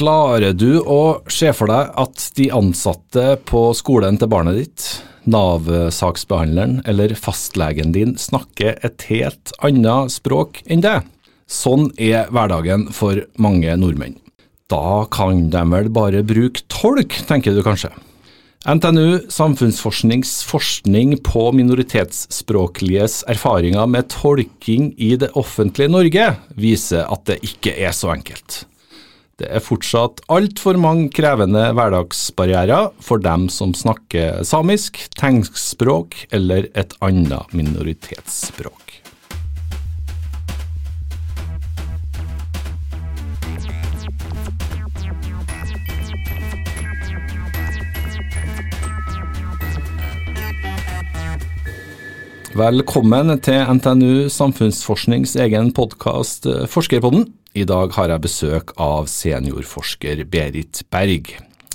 Klarer du å se for deg at de ansatte på skolen til barnet ditt, Nav-saksbehandleren eller fastlegen din snakker et helt annet språk enn det? Sånn er hverdagen for mange nordmenn. Da kan de vel bare bruke tolk, tenker du kanskje. NTNU Samfunnsforsknings forskning på minoritetsspråkliges erfaringer med tolking i det offentlige Norge viser at det ikke er så enkelt. Det er fortsatt altfor mange krevende hverdagsbarrierer for dem som snakker samisk, tegnspråk eller et annet minoritetsspråk. Velkommen til NTNU Samfunnsforsknings egen podkast eh, Forskerpodden. I dag har jeg besøk av seniorforsker Berit Berg.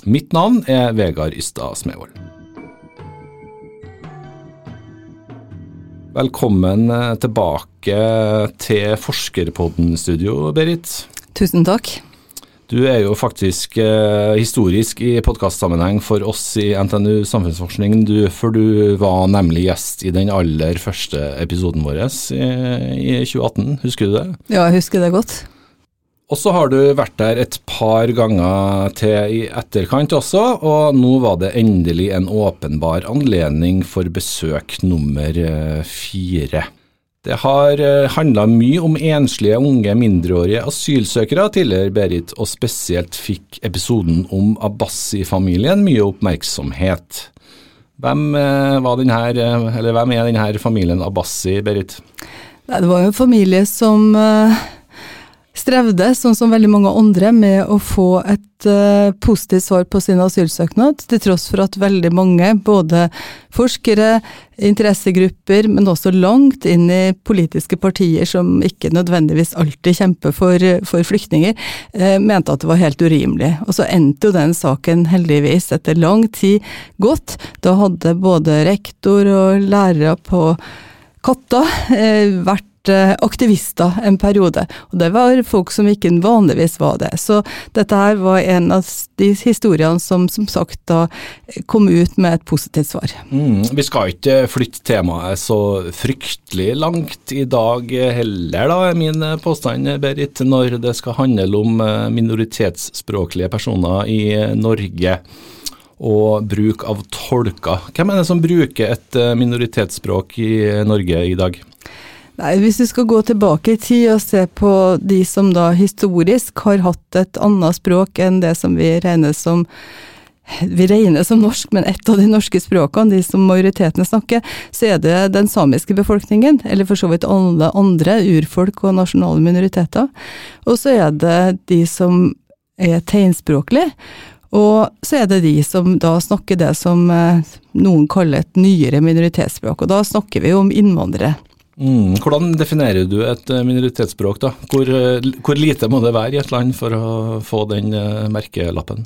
Mitt navn er Vegard Ystad Smevold. Velkommen eh, tilbake til Forskerpodden-studio, Berit. Tusen takk. Du er jo faktisk eh, historisk i podkastsammenheng for oss i NTNU Samfunnsforskning, du, for du var nemlig gjest i den aller første episoden vår i, i 2018, husker du det? Ja, jeg husker det godt. Og så har du vært der et par ganger til i etterkant også, og nå var det endelig en åpenbar anledning for besøk nummer eh, fire. Det har eh, handla mye om enslige unge mindreårige asylsøkere tidligere, Berit, og spesielt fikk episoden om Abbasi-familien mye oppmerksomhet. Hvem, eh, denne, hvem, er denne familien Abbasi, Berit? Det var jo en familie som strevde, sånn som veldig mange andre, med å få et uh, positivt svar på sin asylsøknad, til tross for at veldig mange, både forskere, interessegrupper, men også langt inn i politiske partier som ikke nødvendigvis alltid kjemper for, for flyktninger, uh, mente at det var helt urimelig. Og så endte jo den saken heldigvis etter lang tid godt. Da hadde både rektor og lærere på Katta eh, vært aktivister en periode. Og det var folk som ikke vanligvis var det. Så dette her var en av de historiene som som sagt da kom ut med et positivt svar. Mm, vi skal ikke flytte temaet så fryktelig langt i dag heller, da, er min påstand, Berit, når det skal handle om eh, minoritetsspråklige personer i Norge og bruk av tolker. Hvem er det som bruker et eh, minoritetsspråk i Norge i dag? Nei, Hvis vi skal gå tilbake i tid og se på de som da historisk har hatt et annet språk enn det som vi regner som vi regner som norsk, men ett av de norske språkene, de som majoritetene snakker, så er det den samiske befolkningen, eller for så vidt alle andre urfolk og nasjonale minoriteter. Og så er det de som er tegnspråklige, og så er det de som da snakker det som eh, noen kaller et nyere minoritetsspråk, og da snakker vi om innvandrere. Mm. Hvordan definerer du et eh, minoritetsspråk, da? Hvor, eh, hvor, lite må det være i et land for å få den eh, merkelappen?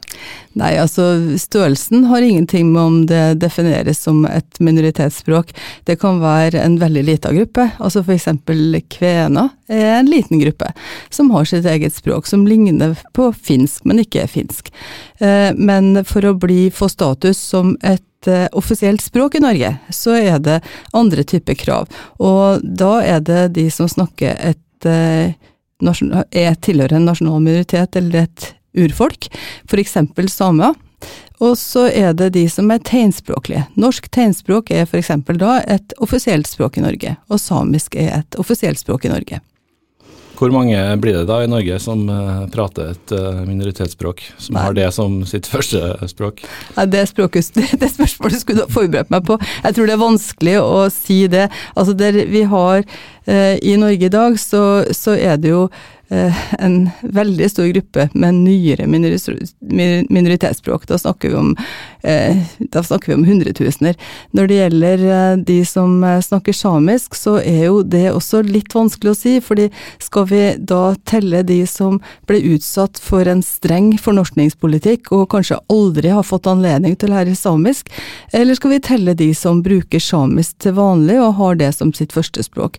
Nei, altså størrelsen har ingenting med om det defineres som et minoritetsspråk. Det kan være en veldig lita gruppe, altså f.eks. kvener er en liten gruppe som har sitt eget språk som ligner på finsk, men ikke er finsk. Men for å bli, få status som et offisielt språk i Norge, så er det andre typer krav. Og da er det de som snakker et eh, er tilhører en nasjonal minoritet eller et urfolk, f.eks. samer. Og så er det de som er tegnspråklige. Norsk tegnspråk er f.eks. da et offisielt språk i Norge, og samisk er et offisielt språk i Norge. Hvor mange blir det da i Norge som uh, prater et uh, minoritetsspråk, som Nei. har det som sitt første språk? Nei, det, språket, det, spørsmålet skulle du ha forberedt meg på. Jeg tror det er vanskelig å si det. Altså, der vi har uh, I Norge i dag så, så er det jo Eh, en veldig stor gruppe med nyere minoritetsspråk. Da snakker vi om, eh, da snakker vi om hundretusener. Når det gjelder eh, de som snakker samisk, så er jo det også litt vanskelig å si. fordi skal vi da telle de som ble utsatt for en streng fornorskningspolitikk og kanskje aldri har fått anledning til å lære samisk, eller skal vi telle de som bruker samisk til vanlig og har det som sitt førstespråk?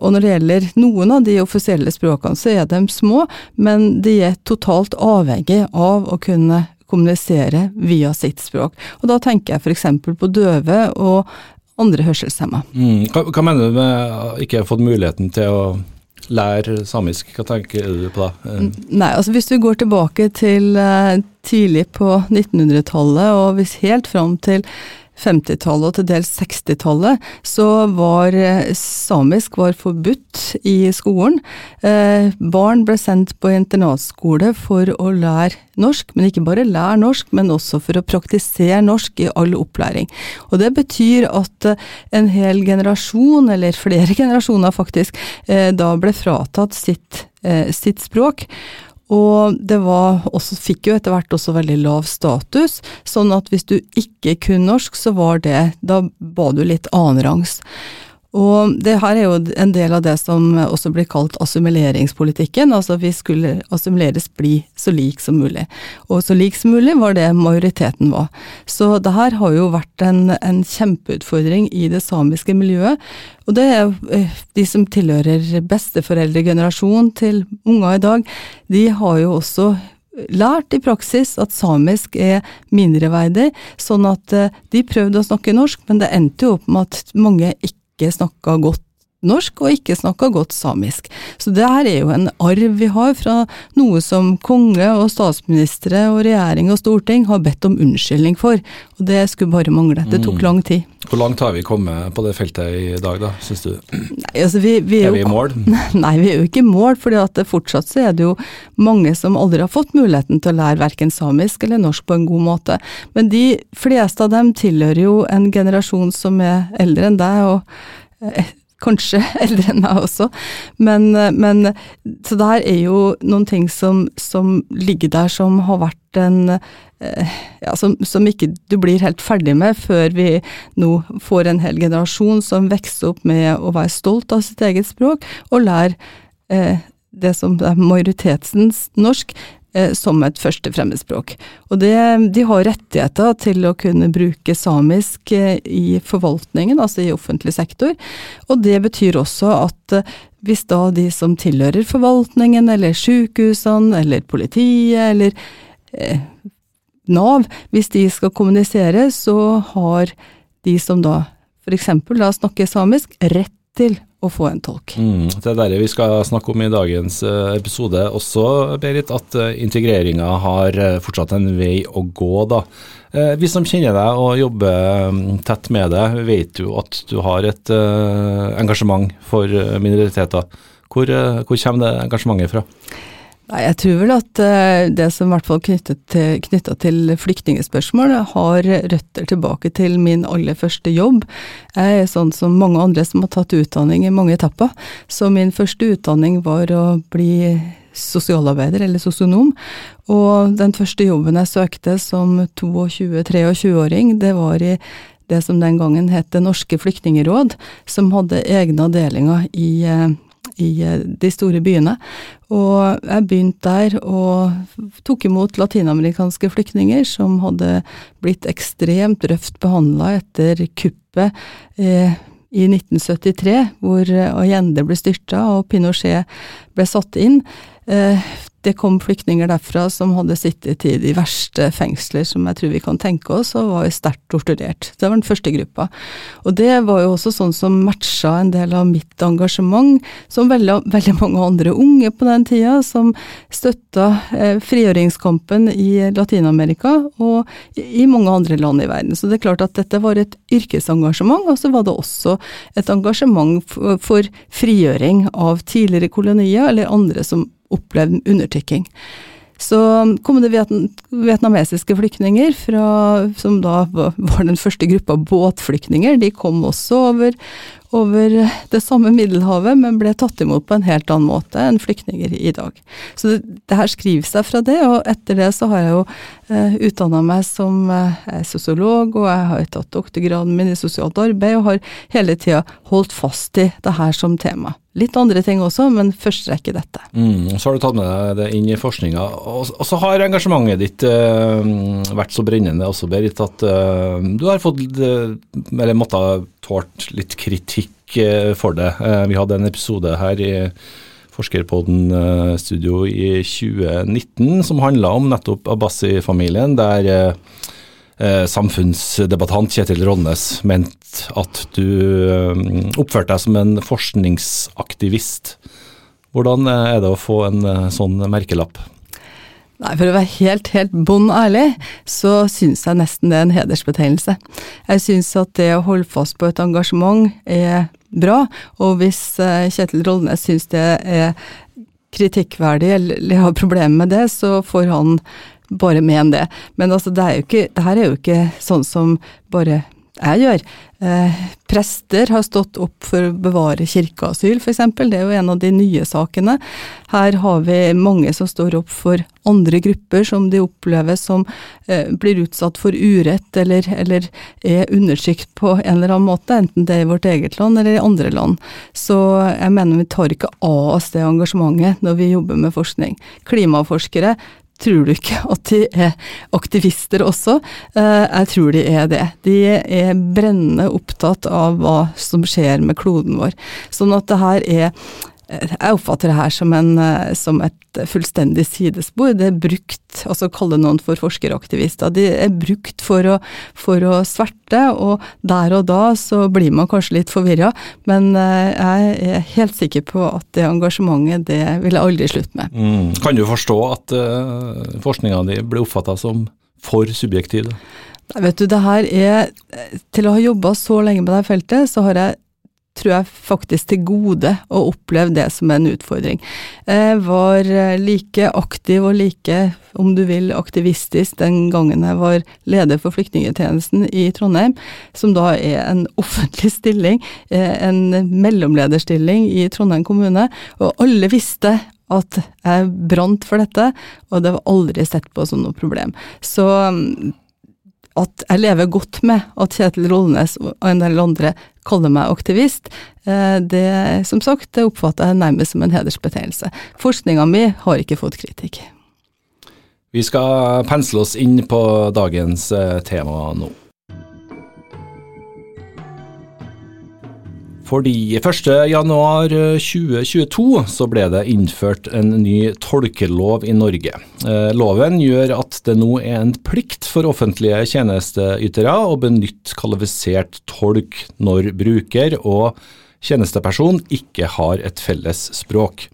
Og når det gjelder noen av de offisielle språkene så er de små, men de er totalt avhengig av å kunne kommunisere via sitt språk. Og da tenker jeg f.eks. på døve og andre hørselshemma. Mm. Hva, hva, mener du med ikke har fått muligheten til å lære samisk? Hva tenker du på da? Nei, altså Hvis du går tilbake til uh, tidlig på 1900-tallet og hvis helt fram til 50-tallet og til dels 60-tallet, så var eh, samisk var forbudt i skolen. Eh, barn ble sendt på internatskole for å lære norsk, men ikke bare lære norsk, men også for å praktisere norsk i all opplæring. Og Det betyr at eh, en hel generasjon, eller flere generasjoner faktisk, da ble fratatt sitt, sitt språk. Og det var også, fikk jo etter hvert også veldig lav status, sånn at hvis du ikke kunne norsk, så var det Da var du litt annenrangs. Og det her er jo en del av det som også blir kalt assimileringspolitikken. Altså vi skulle assimileres bli så lik som mulig. Og så lik som mulig var det majoriteten var. Så det her har jo vært en, en kjempeutfordring i det samiske miljøet. Og det er eh, de som tilhører besteforeldregenerasjonen til unger i dag, de har jo også lært i praksis at samisk er mindreverdig, sånn at eh, de prøvde å snakke norsk, men det endte jo opp med at mange ikke ikke snakka godt norsk og ikke snakka godt samisk. Så det her er jo en arv vi har fra noe som konge og statsministre og regjering og storting har bedt om unnskyldning for. Og det skulle bare mangle. Det tok mm. lang tid. Hvor langt har vi kommet på det feltet i dag, da, syns du? Nei, altså vi, vi er, er, vi i mål? Nei, vi er jo ikke i mål. for fortsatt så er det jo mange som aldri har fått muligheten til å lære verken samisk eller norsk på en god måte. Men de fleste av dem tilhører jo en generasjon som er eldre enn deg. og eh, Kanskje eldre enn meg også. Men, men Så det her er jo noen ting som, som ligger der som har vært en eh, ja, som, som, ikke du blir helt ferdig med før vi nå får en hel generasjon som vokser opp med å være stolt av sitt eget språk, og lære eh, det som er majoritetens norsk, Eh, som et første fremmedspråk. Og det, de har rettigheter til å kunne bruke samisk eh, i forvaltningen, altså i offentlig sektor. Og det betyr også at eh, hvis da de som tilhører forvaltningen, eller sykehusene, eller politiet, eller eh, Nav, hvis de skal kommunisere, så har de som da f.eks. snakker samisk, rett til å få en tolk. Mm, det er det vi skal snakke om i dagens uh, episode også, Berit. At uh, integreringa har uh, fortsatt en vei å gå, da. vi som kjenner deg og jobber um, tett med deg, vet jo at du har et engasjement for minoriteter. Hvor, hvor kommer det engasjementet fra? Nei, Jeg tror vel at eh, det som i hvert fall knyttet til, knytta til flyktningspørsmål, har røtter tilbake til min aller første jobb. Jeg er sånn som mange andre som har tatt utdanning i mange etapper. Så min første utdanning var å bli sosialarbeider, eller sosionom. Og den første jobben jeg søkte som 22-23-åring, det var i det som den gangen het Det norske flyktningeråd, som hadde egne avdelinger i eh, i eh, de store byene. Og jeg begynte der og tok imot latinamerikanske flyktninger som hadde blitt ekstremt røft behandla etter kuppet eh, i 1973, hvor Allende ble styrta og Pinochet ble satt inn. Eh, det kom flyktninger derfra som hadde sittet i de verste fengsler som jeg tror vi kan tenke oss, og var jo sterkt torturert. Det var den første gruppa. Og det var jo også sånn som matcha en del av mitt engasjement, som veldig, veldig mange andre unge på den tida, som støtta eh, frigjøringskampen i Latin-Amerika og i mange andre land i verden. Så det er klart at dette var et yrkesengasjement, og så var det også et engasjement for, for frigjøring av tidligere kolonier, eller andre som opplevd undertrykking. Så kom det vietnamesiske flyktninger, fra, som da var den første gruppa båtflyktninger. De kom også over, over det samme Middelhavet, men ble tatt imot på en helt annen måte enn flyktninger i dag. Så det, det her skriver seg fra det, og etter det så har jeg jo eh, utdanna meg som eh, sosiolog, og jeg har tatt doktorgraden min i sosialt arbeid, og har hele tida holdt fast i det her som tema. Litt andre ting også, men først rekke dette. Mm, så har du tatt med deg det inn i forskninga. Og, og, så har engasjementet ditt uh, vært så brennende også, Berit, at uh, du har fått, eller eller måttet tålt litt kritikk for det. vi hadde en episode her i Forskerpodden-studio i 2019, som handla om nettopp Abbasi-familien, der eh, samfunnsdebattant Kjetil Rollnes mente at du eh, oppførte deg som en forskningsaktivist. Hvordan er det å få en sånn merkelapp? Nei, For å være helt, helt bånn ærlig, så syns jeg nesten det er en hedersbetegnelse. Jeg syns at det å holde fast på et engasjement er bra, og hvis eh, Kjetil Rollnes syns det er kritikkverdig eller har problemer med det, så får han bare mene det. Men altså, det, er ikke, det her er jo ikke sånn som bare jeg gjør. Eh, prester har stått opp for å bevare kirkeasyl, f.eks. Det er jo en av de nye sakene. Her har vi mange som står opp for andre grupper som de opplever som eh, blir utsatt for urett eller, eller, er undertrykt på en eller annen måte, enten det er i vårt eget land eller i andre land. Så jeg mener vi tar ikke av oss det engasjementet når vi jobber med forskning. Klimaforskere tror du ikke at de er aktivister også? Eh, jeg tror de er det. De er brennende opptatt av hva som skjer med kloden vår. Sånn at det her er jeg oppfatter det her som, en, eh, som, et fullstendig sidespor. Det er brukt, altså kalle noen for forskeraktivister, de er brukt for å, for å, sverte, og der og da så blir man kanskje litt forvirra, men eh, jeg er helt sikker på at det engasjementet, det vil jeg aldri slutte med. Mm. Kan du forstå at uh, forskninga di blir oppfatta som for subjektiv? Vet du, det her er Til å ha jobba så lenge med det feltet, så har jeg tror jeg faktisk til gode å oppleve det som en utfordring. Jeg var eh, like aktiv og like, om du vil, aktivistisk den gangen jeg var leder for flyktningetjenesten i Trondheim, som da er en offentlig stilling, eh, en mellomlederstilling i Trondheim kommune, og alle visste at jeg brant for dette, og det var aldri sett på som noe problem. Så mm, at jeg lever godt med at Kjetil Rollenes og en del andre kaller meg aktivist, eh, det som sagt, det oppfatter jeg nærmest som en hedersbetegnelse. Forskninga mi har ikke fått kritikk. Vi skal pensle oss inn på dagens eh, tema nå. Fordi 1.1.2022 så ble det innført en ny tolkelov i Norge. Eh, loven gjør at det nå er en plikt for offentlige tjenesteytere å benytte kvalifisert tolk når bruker og tjenesteperson ikke har et felles språk.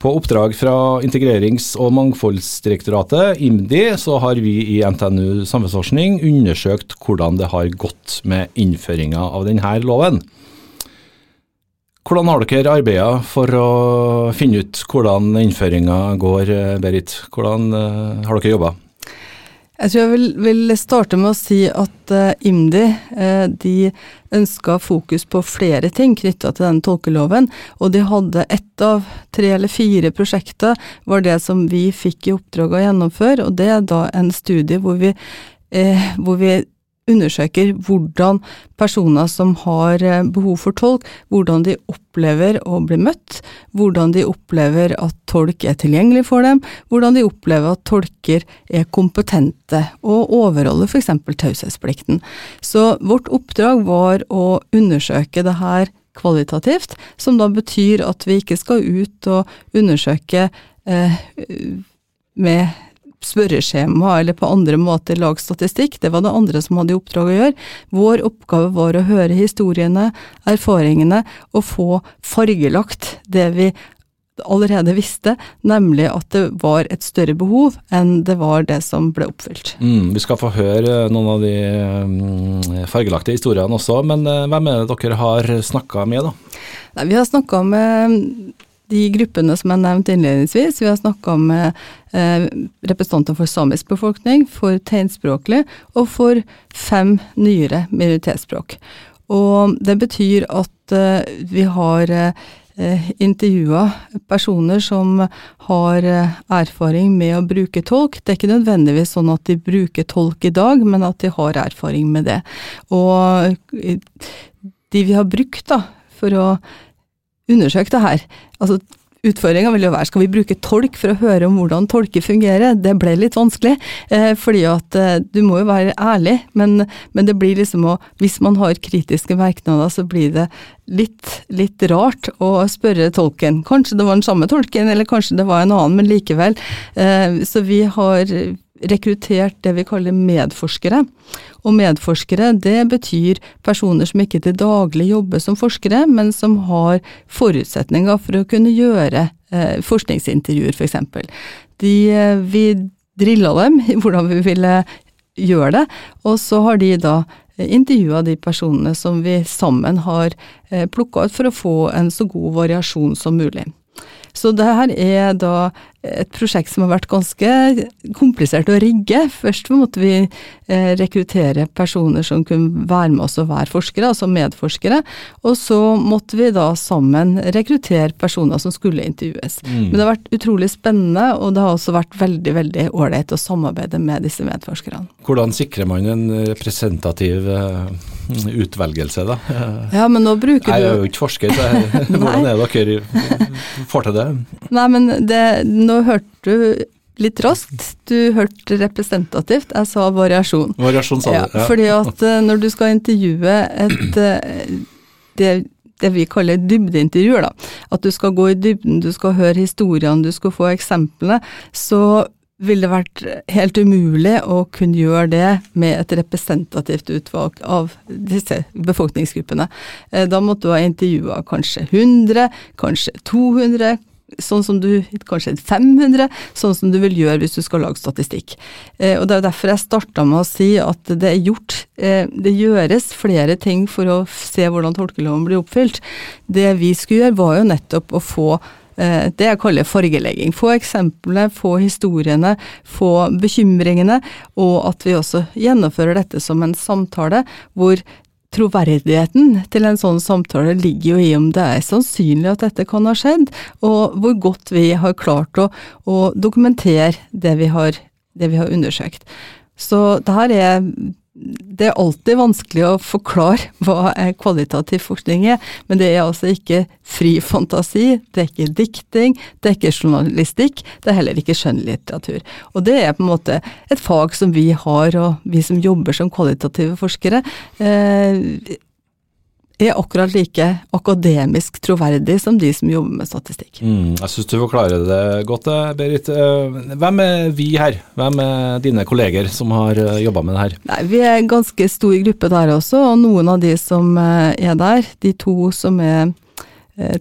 På oppdrag fra Integrerings- og mangfoldsdirektoratet, IMDi, så har vi i NTNU samfunnsforskning undersøkt hvordan det har gått med innføringa av denne loven. Hvordan har dere arbeidet for å finne ut hvordan innføringa går, Berit? Hvordan uh, har dere jobba? Jeg tror jeg vil, vil, starte med å si at uh, IMDi uh, ønska fokus på flere ting knytta til den tolkeloven. Og de hadde ett av tre eller fire prosjekter var det som vi fikk i oppdrag å gjennomføre. Og det er da en studie hvor vi, uh, hvor vi undersøker hvordan personer som har eh, behov for tolk, hvordan de opplever å bli møtt, hvordan de opplever at tolk er tilgjengelig for dem, hvordan de opplever at tolker er kompetente og overholder f.eks. taushetsplikten. Så vårt oppdrag var å undersøke det her kvalitativt, som da betyr at vi ikke skal ut og undersøke eh, med spørreskjema eller på andre måter lage statistikk, det var det andre som hadde i oppdrag å gjøre. Vår oppgave var å høre historiene, erfaringene, og få fargelagt det vi allerede visste, nemlig at det var et større behov enn det var det som ble oppfylt. Mm, vi skal få høre noen av de mm, fargelagte historiene også, men eh, hvem er det dere har snakka med, da? Nei, vi har snakka med de gruppene som jeg nevnte innledningsvis. Vi har snakka med eh, representanter for samisk befolkning, for tegnspråklig og for fem nyere minoritetsspråk. Og det betyr at eh, vi har eh, intervjua personer som har eh, erfaring med å bruke tolk. Det er ikke nødvendigvis sånn at de bruker tolk i dag, men at de har erfaring med det. Og de vi har brukt da, for å undersøke det her. Altså, Utfordringa vil jo være skal vi bruke tolk for å høre om hvordan tolker fungerer. Det ble litt vanskelig, eh, fordi at eh, du må jo være ærlig, men, men, det blir liksom å Hvis man har kritiske merknader, så blir det litt, litt rart å spørre tolken. Kanskje det var den samme tolken, eller kanskje det var en annen, men likevel. Eh, så vi har rekruttert det vi kaller medforskere. Og medforskere, det betyr personer som ikke til daglig jobber som forskere, men som har forutsetninger for å kunne gjøre eh, forskningsintervjuer, f.eks. De, eh, vi drilla dem i hvordan vi ville gjøre det, og så har de da eh, intervjua de personene som vi sammen har plukka ut for å få en så god variasjon som mulig. Så det her er da et prosjekt som har vært ganske komplisert å rigge. Først måtte vi eh, rekruttere personer som kunne være med oss og være forskere, altså medforskere. Og så måtte vi da sammen rekruttere personer som skulle intervjues. Mm. Men det har vært utrolig spennende, og det har også vært veldig veldig ålreit å samarbeide med disse medforskerne. Hvordan sikrer man en representativ uh, utvelgelse, da? Ja, men nå bruker du Jeg er jo ikke forsker, så hvordan er dere får til det? Nei, men det nå hørte du litt raskt. Du hørte representativt, jeg sa variasjon. Variasjon, sa du. Ja, ja. Fordi at uh, når du skal intervjue et uh, det, det, vi kaller dybdeintervjuer, da. At du skal gå i dybden, du skal høre historiene, du skal få eksemplene. Så ville det vært helt umulig å kunne gjøre det med et representativt utvalg av disse befolkningsgruppene. Eh, da måtte du ha intervjua kanskje 100, kanskje 200, sånn som du Kanskje 500, sånn som du vil gjøre hvis du skal lage statistikk. Eh, og Det er derfor jeg starta med å si at det er gjort eh, Det gjøres flere ting for å se hvordan tolkeloven blir oppfylt. Det vi skulle gjøre, var jo nettopp å få eh, det jeg kaller fargelegging. Få eksemplene, få historiene, få bekymringene, og at vi også gjennomfører dette som en samtale hvor troverdigheten til en sånn samtale ligger jo i om det er sannsynlig at dette kan ha skjedd, og hvor godt vi har klart å, å dokumentere det vi, har, det vi har undersøkt. Så det her er det er alltid vanskelig å forklare hva kvalitativ forskning er, men det er altså ikke fri fantasi, det er ikke dikting, det er ikke journalistikk, det er heller ikke skjønnlitteratur. Og det er på en måte et fag som vi har, og vi som jobber som kvalitative forskere, eh, er akkurat like akademisk troverdig som de som jobber med statistikk. Mm, jeg syns du forklarer det godt, eh, Berit. Eh, hvem er vi her? Hvem er dine kolleger som har eh, jobba med det her? Nei, vi er en ganske stor gruppe der også, og noen av de som er der, de to som er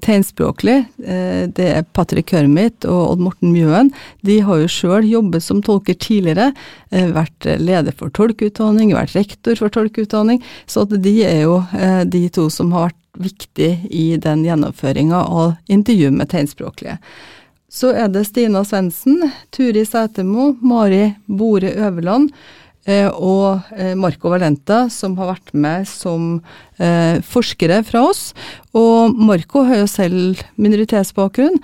tegnspråklig. Eh, det er Patrick Kermit og Odd Morten Mjøen. De har jo sjøl jobbet som tolker tidligere. Eh, vært leder for tolkeutdanning, vært rektor for tolkeutdanning. Så de er jo de to som har vært viktige i den gjennomføringa av intervju med tegnspråklige. Så er det Stina Svendsen, Turi Sætermo, Mari Bore Øverland Eh, og eh, Marco Valenta, som har vært med som eh, forskere fra oss. Og Marco har jo selv minoritetsbakgrunn,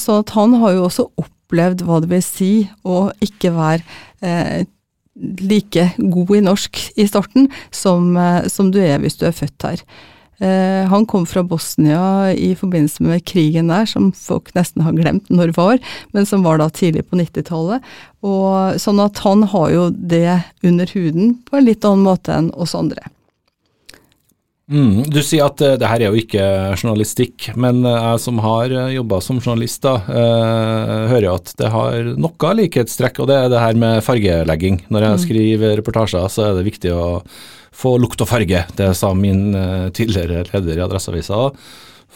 så at han har jo også opplevd hva det vil si å ikke være like god i norsk i starten som, som du er hvis du er født her. Eh, han kom fra Bosnia i forbindelse med krigen der, som folk nesten har glemt når det var, men som var da tidlig på 90-tallet. Sånn at han har jo det under huden på en litt annen måte enn oss andre. Mm, du sier at uh, det her er jo ikke journalistikk, men uh, jeg som har uh, jobba som journalist, da, hører at det har noe likhetstrekk, og det er det her med fargelegging. Når jeg mm. skriver reportasjer, så er det viktig å få lukt og farge. Det sa min uh, tidligere leder i Adresseavisa.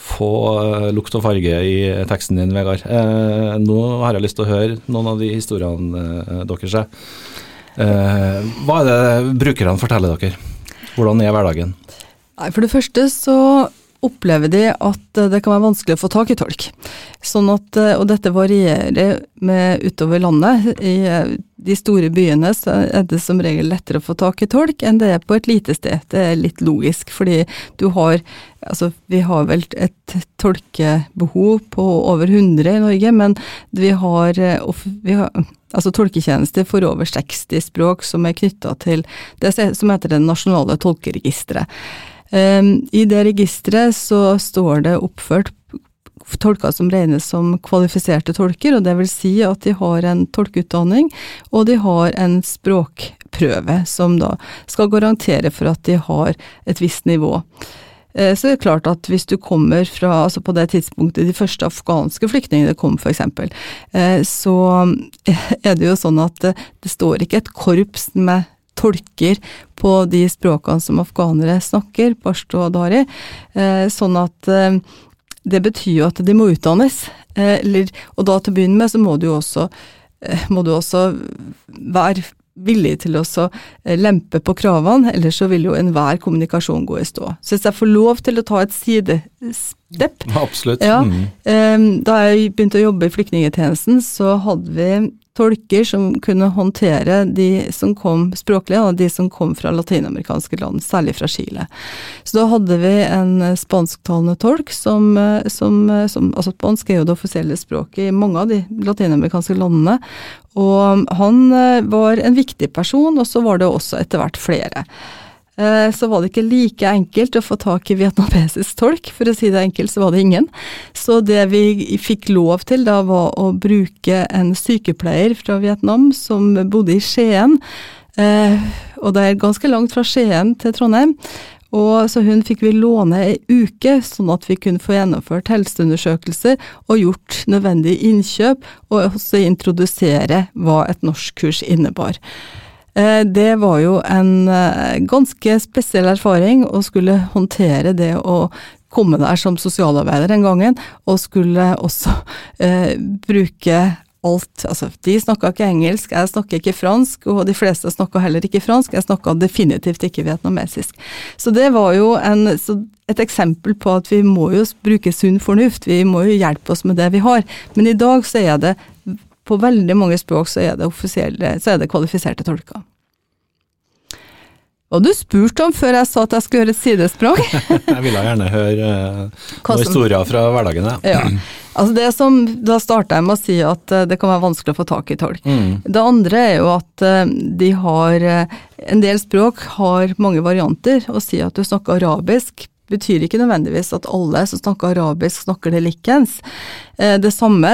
Få uh, lukt og farge i teksten din, Vegard. Eh, nå har jeg lyst til å høre noen av de historiene deres. hva er det brukerne forteller dere? Hvordan er hverdagen? Nei, For det første så opplever de at det kan være vanskelig å få tak i tolk. Sånn at, og dette varierer med utover landet. I de store byene er det som regel lettere å få tak i tolk enn det er på et lite sted. Det er litt logisk, fordi du har Altså, vi har vel et tolkebehov på over 100 i Norge, men vi har, vi har altså tolketjenester for over 60 språk som er knytta til det som heter det nasjonale tolkeregisteret. Um, I det registeret så står det oppført tolker som regnes som kvalifiserte tolker, og det vil si at de har en tolkeutdanning, og de har en språkprøve som da skal garantere for at de har et visst nivå. Eh, så det er klart at hvis du kommer fra, altså på det tidspunktet de første afghanske flyktningene kom f.eks., eh, så er det jo sånn at det står ikke et korps med tolker på de språkene som afghanere snakker, pashto og dari, eh, sånn at det betyr jo at de må utdannes. Eller, og da til å begynne med så må du jo også, må du også være villig til å eh, lempe på kravene, ellers så vil jo enhver kommunikasjon gå i stå. Så hvis jeg får lov til å ta et sidestepp Absolutt. Ja, mm. Da jeg begynte å jobbe i flyktningetjenesten, så hadde vi tolker som kunne håndtere de som kom språklig, og de som kom fra latinamerikanske land, særlig fra Chile. Så da hadde vi en spansktalende tolk som, som, som Altså spansk er jo det offisielle språket i mange av de latinamerikanske landene, og han eh, var en viktig person, og så var det også etter hvert flere. Eh, så var det ikke like enkelt å få tak i vietnamesisk tolk. For å si det enkelt, så var det ingen. Så det vi fikk lov til da, var å bruke en sykepleier fra Vietnam som bodde i Skien. Eh, og det er ganske langt fra Skien til Trondheim. Og så hun fikk vi låne ei uke, sånn at vi kunne få gjennomført helseundersøkelser og gjort nødvendige innkjøp, og også introdusere hva et norskkurs innebar. Eh, det var jo en eh, ganske spesiell erfaring å skulle håndtere det å komme der som sosialarbeider den gangen, og skulle også eh, bruke alt Altså, de snakka ikke engelsk, jeg snakker ikke fransk, og de fleste snakka heller ikke fransk, jeg snakka definitivt ikke vietnamesisk. Så det var jo en, et eksempel på at vi må jo bruke sunn fornuft, vi må jo hjelpe oss med det vi har. Men i dag så er det på veldig mange språk så er det, så er det kvalifiserte tolker. Og du spurte om før jeg sa at jeg skulle gjøre et sidesprang. jeg ville gjerne høre uh, noen historier fra hverdagen. Ja. Altså det som, Da starta jeg med å si at uh, det kan være vanskelig å få tak i tolk. Mm. Det andre er jo at uh, de har En del språk har mange varianter. Å si at du snakker arabisk betyr ikke nødvendigvis at alle som snakker arabisk, snakker det likens. Eh, det samme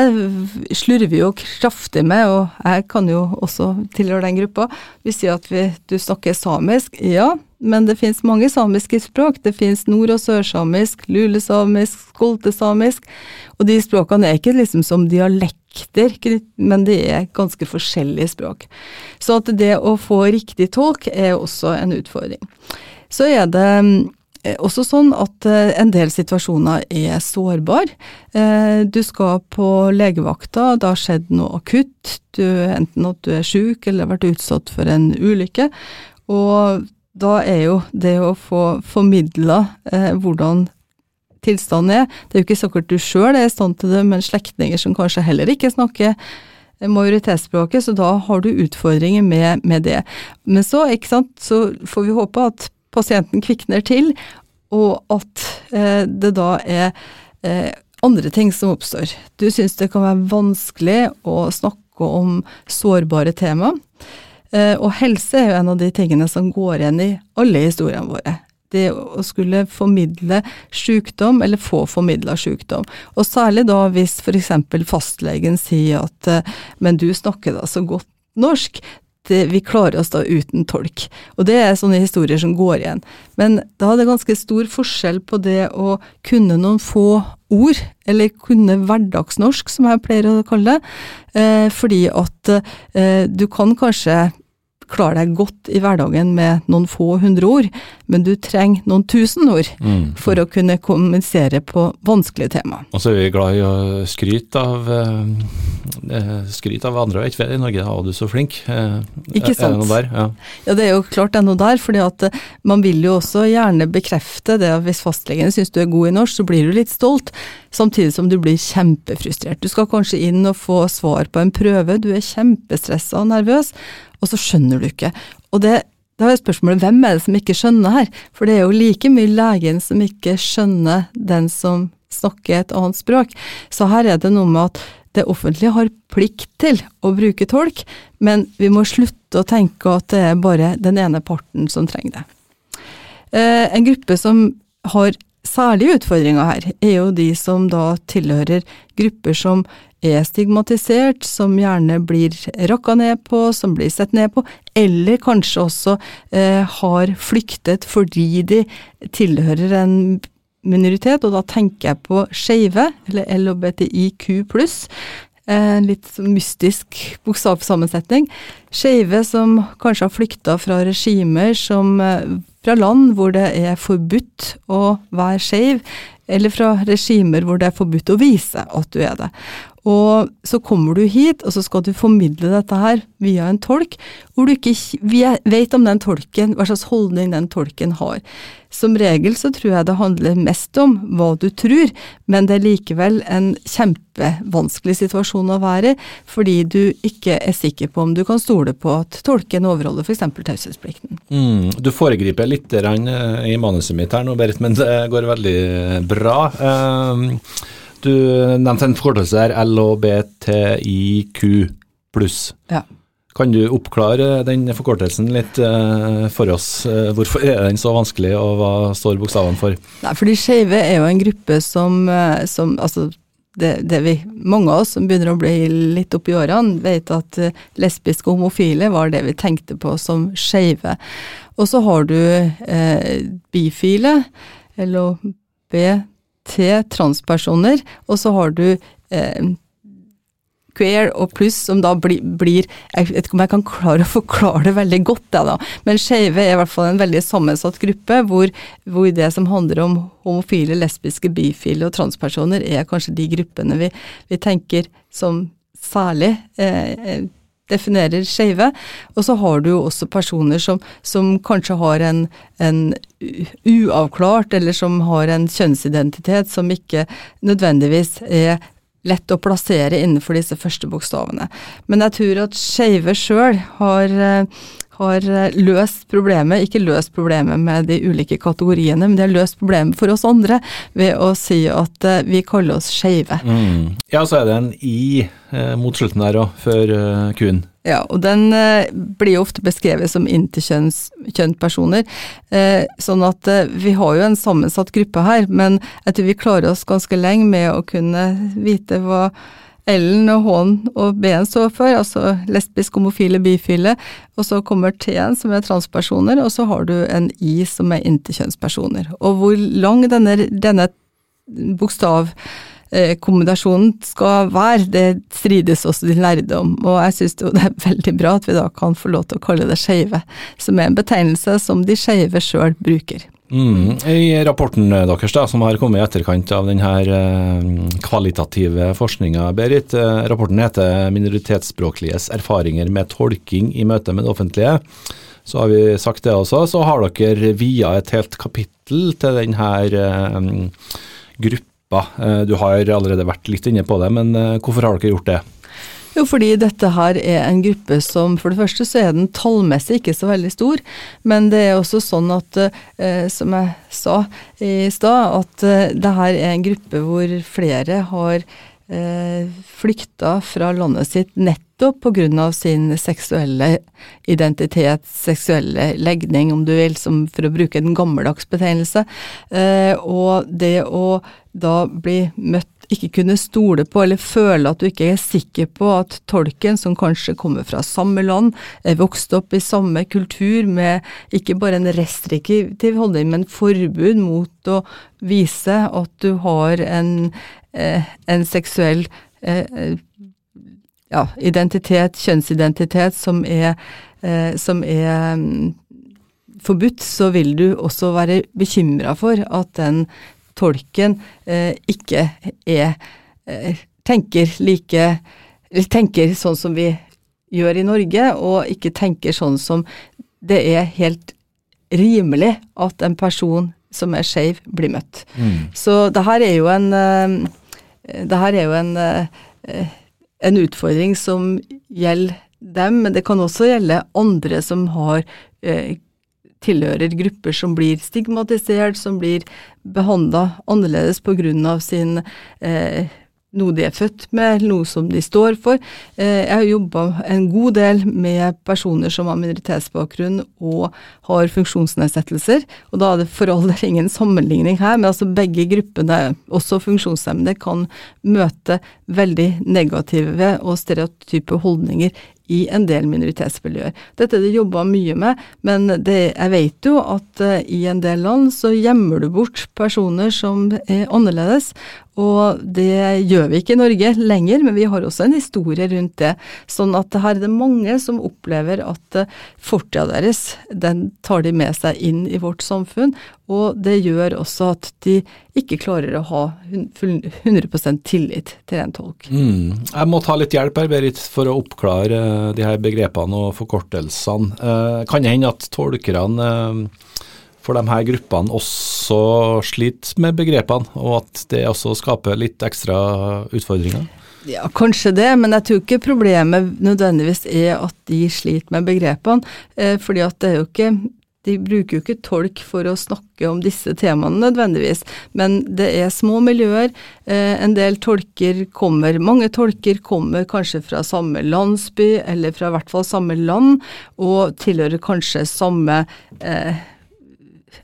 slurver vi jo kraftig med, og jeg kan jo også tilhøre den gruppa. Vi sier at vi, du snakker samisk. Ja, men det finnes mange samiske språk. Det finnes nord- og sørsamisk, lulesamisk, skoltesamisk. Og de språkene er ikke liksom som dialekter, men det er ganske forskjellige språk. Så at det å få riktig tolk er også en utfordring. Så er det Eh, også sånn at eh, en del situasjoner er sårbar. Eh, du skal på legevakta, det har skjedd noe akutt, du, enten at du er syk eller har vært utsatt for en ulykke. Og da er jo det å få formidla eh, hvordan tilstanden er Det er jo ikke sikkert du sjøl er i stand til det, men slektninger som kanskje heller ikke snakker majoritetsspråket, så da har du utfordringer med, med det. Men så, så får vi håpe at pasienten kvikner til, og at eh, det da er eh, andre ting som oppstår. Du syns det kan være vanskelig å snakke om sårbare tema, eh, og helse er jo en av de tingene som går igjen i alle historiene våre. Det å skulle formidle sykdom, eller få formidla sykdom. Og særlig da hvis f.eks. fastlegen sier at eh, men du snakker da så godt norsk, Eh, vi klarer oss da uten tolk. Og det er sånne historier som går igjen. Men da er det ganske stor forskjell på det å kunne noen få ord, eller kunne hverdagsnorsk, som jeg pleier å kalle det, eh, fordi at eh, du kan kanskje klare deg godt i hverdagen med noen få hundre ord, men du trenger noen tusen ord mm. for å kunne kommunisere på vanskelige tema. Og så er vi glad i å skryte av, eh, skryte av andre, vet ikke i Norge, å du så flink. Eh, ikke sant. Er det noe der? Ja. ja, det er jo klart det er noe der, fordi at eh, man vil jo også gjerne bekrefte det at hvis fastlegen syns du er god i norsk, så blir du litt stolt, samtidig som du blir kjempefrustrert. Du skal kanskje inn og få svar på en prøve, du er kjempestressa og nervøs, og så skjønner du ikke. Og det, da er spørsmålet hvem er det som ikke skjønner her? For det er jo like mye legen som ikke skjønner den som snakker et annet språk. Så her er det noe med at det offentlige har plikt til å bruke tolk, men vi må slutte å tenke at det er bare den ene parten som trenger det. Eh, en gruppe som har særlige utfordringa her er jo de som da tilhører grupper som er stigmatisert, som gjerne blir rakka ned på, som blir sett ned på, eller kanskje også eh, har flyktet fordi de tilhører en minoritet, og da tenker jeg på skeive, eller LHBTIQ pluss. En litt mystisk bokstavsammensetning. Skeive som kanskje har flykta fra regimer som eh, Fra land hvor det er forbudt å være skeiv, eller fra regimer hvor det er forbudt å vise at du er det. Og så kommer du hit, og så skal du formidle dette her via en tolk, hvor du ikke vet om den tolken, hva slags holdning den tolken har. Som regel så tror jeg det handler mest om hva du tror, men det er likevel en kjempevanskelig situasjon å være i, fordi du ikke er sikker på om du kan stole på at tolken overholder f.eks. taushetsplikten. Mm, du foregriper litt i manuset mitt her nå, Berit, men det går veldig bra. Uh, du nevnte en forkortelse her, LHBTIQ pluss. Ja. Kan du oppklare den forkortelsen litt uh, for oss? Uh, hvorfor er den så vanskelig, og hva står bokstavene for? Nei, fordi Skeive er jo en gruppe som, uh, som altså det, det vi, mange av oss som begynner å bli litt oppi årene, vet at lesbiske og homofile var det vi tenkte på som skeive. Og så har du bifile, LHB, til transpersoner, og så har du eh, queer og pluss, som da blir, blir, Jeg vet ikke om jeg kan klare å forklare det veldig godt, jeg da, men skeive er i hvert fall en veldig sammensatt gruppe, hvor, hvor, det som handler om homofile, lesbiske, bifile og transpersoner, er kanskje de gruppene vi, vi tenker som særlig eh, definerer skeive. Og så har du jo også personer som, som kanskje har en, en, uavklart, eller som har en kjønnsidentitet som ikke nødvendigvis er lett å plassere innenfor disse første bokstavene. Men jeg tror at skeive sjøl har har eh, løst problemet, ikke løst problemet med de ulike kategoriene, men de har løst problemet for oss andre ved å si at uh, vi kaller oss skeive. Mm. Ja, så er det en i eh, mot slutten der òg, før uh, q Ja, og den eh, blir jo ofte beskrevet som interkjønnspersoner. Eh, sånn at eh, vi har jo en sammensatt gruppe her, men jeg tror vi klarer oss ganske lenge med å kunne vite hva L-en og H-en og B-en står for, altså lesbisk, homofile, bifile. Og så kommer T-en, som er transpersoner, og så har du en I, som er interkjønnspersoner. Og hvor lang denne, denne bokstavkombinasjonen skal være, det strides også de lærde om. Og jeg syns det er veldig bra at vi da kan få lov til å kalle det skeive, som er en betegnelse som de skeive sjøl bruker. Mm. I rapporten deres da, som har kommet i etterkant av denne eh, kvalitative forskninga, Berit, eh, rapporten heter 'Minoritetsspråkliges erfaringer med tolking i møte med det offentlige'. Så har vi sagt det også. Så har dere via et helt kapittel til denne eh, gruppa. Du har allerede vært litt inne på det, men hvorfor har dere gjort det? Jo, fordi dette her er en gruppe som For det første så er den tallmessig ikke så veldig stor, men det er også sånn at, eh, som jeg sa i stad, at eh, det her er en gruppe hvor flere har eh, flykta fra landet sitt nettopp pga. sin seksuelle identitet, seksuelle legning, om du vil, for å bruke en gammeldags betegnelse. Eh, og det å da bli møtt ikke kunne stole på eller føle at du ikke er sikker på at tolken, som kanskje kommer fra samme land, er vokst opp i samme kultur med ikke bare en restriktiv holdning, men forbud mot å vise at du har en, eh, en seksuell eh, ja, identitet, kjønnsidentitet, som er, eh, som er mm, forbudt, så vil du også være bekymra for at den tolken eh, ikke er eh, tenker like eller tenker sånn som vi gjør i Norge, og ikke tenker sånn som det er helt rimelig at en person som er skeiv, blir møtt. Mm. Så det her er jo en eh, det her er jo en, en utfordring som gjelder dem, men det kan også gjelde andre som har tilhører grupper som blir stigmatisert, som blir behandla annerledes pga. sin eh, noe de er født med, noe som de står for. Eh, jeg har jobba en god del med personer som har minoritetsbakgrunn og har funksjonsnedsettelser, og da er det for all del ingen sammenligning her, men altså begge gruppene, også funksjonshemmede, kan møte veldig negative og stereotype holdninger i en del minoritetsmiljøer. Dette er det jobba mye med, men det, jeg vet jo at uh, i en del land så gjemmer du bort personer som er annerledes, og det gjør vi ikke i Norge lenger, men vi har også en historie rundt det. Sånn at her er det mange som opplever at uh, fortida deres, den tar de med seg inn i vårt samfunn, og det gjør også at de ikke klarer å ha 100% tillit til en tolk. Mm. Jeg må ta litt hjelp her, Berit, for å oppklare eh, de her begrepene og forkortelsene. Eh, kan det hende at tolkerne eh, for de her gruppene også sliter med begrepene, og at det også skaper litt ekstra utfordringer? Ja, kanskje det, men jeg tror ikke problemet nødvendigvis er at de sliter med begrepene. fordi at det er jo ikke de bruker jo ikke tolk for å snakke om disse temaene nødvendigvis, men det er små miljøer. Eh, en del tolker kommer, mange tolker kommer kanskje fra samme landsby, eller fra i hvert fall samme land, og tilhører kanskje samme eh,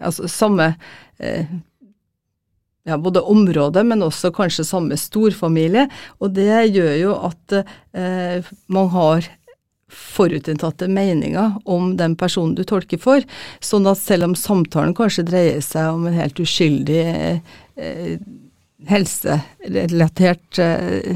Altså samme eh, ja, både område, men også kanskje samme storfamilie. Og det gjør jo at eh, man har forutinntatte meninger om den personen du tolker for, sånn at selv om samtalen kanskje dreier seg om en helt uskyldig eh, helserelatert eh,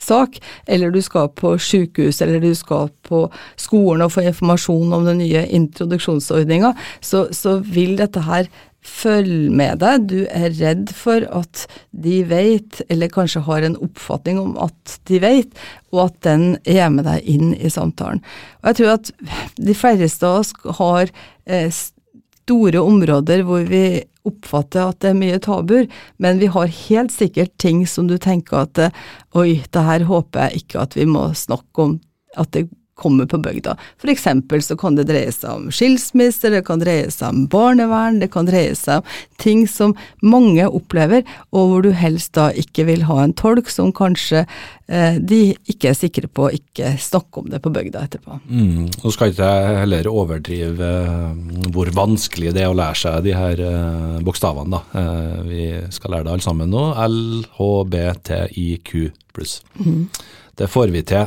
sak, eller du skal på sykehus, eller du skal på skolen og få informasjon om den nye introduksjonsordninga, så, så vil dette her følge med deg. Du er redd for at de vet, eller kanskje har en oppfatning om at de vet, og at den er med deg inn i samtalen. Og jeg tror at de færreste av oss har eh, store områder hvor vi oppfatter at det er mye tabuer, men vi har helt sikkert ting som du tenker at oi, det her håper jeg ikke at vi må snakke om at det kommer på bygda. For eksempel så kan det dreie seg om skilsmisse, det kan dreie seg om barnevern, det kan dreie seg om ting som mange opplever, og hvor du helst da ikke vil ha en tolk som kanskje eh, de ikke er sikre på å ikke snakke om det på bygda etterpå. Mm. Nå skal ikke jeg heller overdrive eh, hvor vanskelig det er å lære seg de her eh, bokstavene, da. Eh, vi skal lære det alle sammen nå. L, H, B, T, I, Q pluss. Mm. Det får vi til.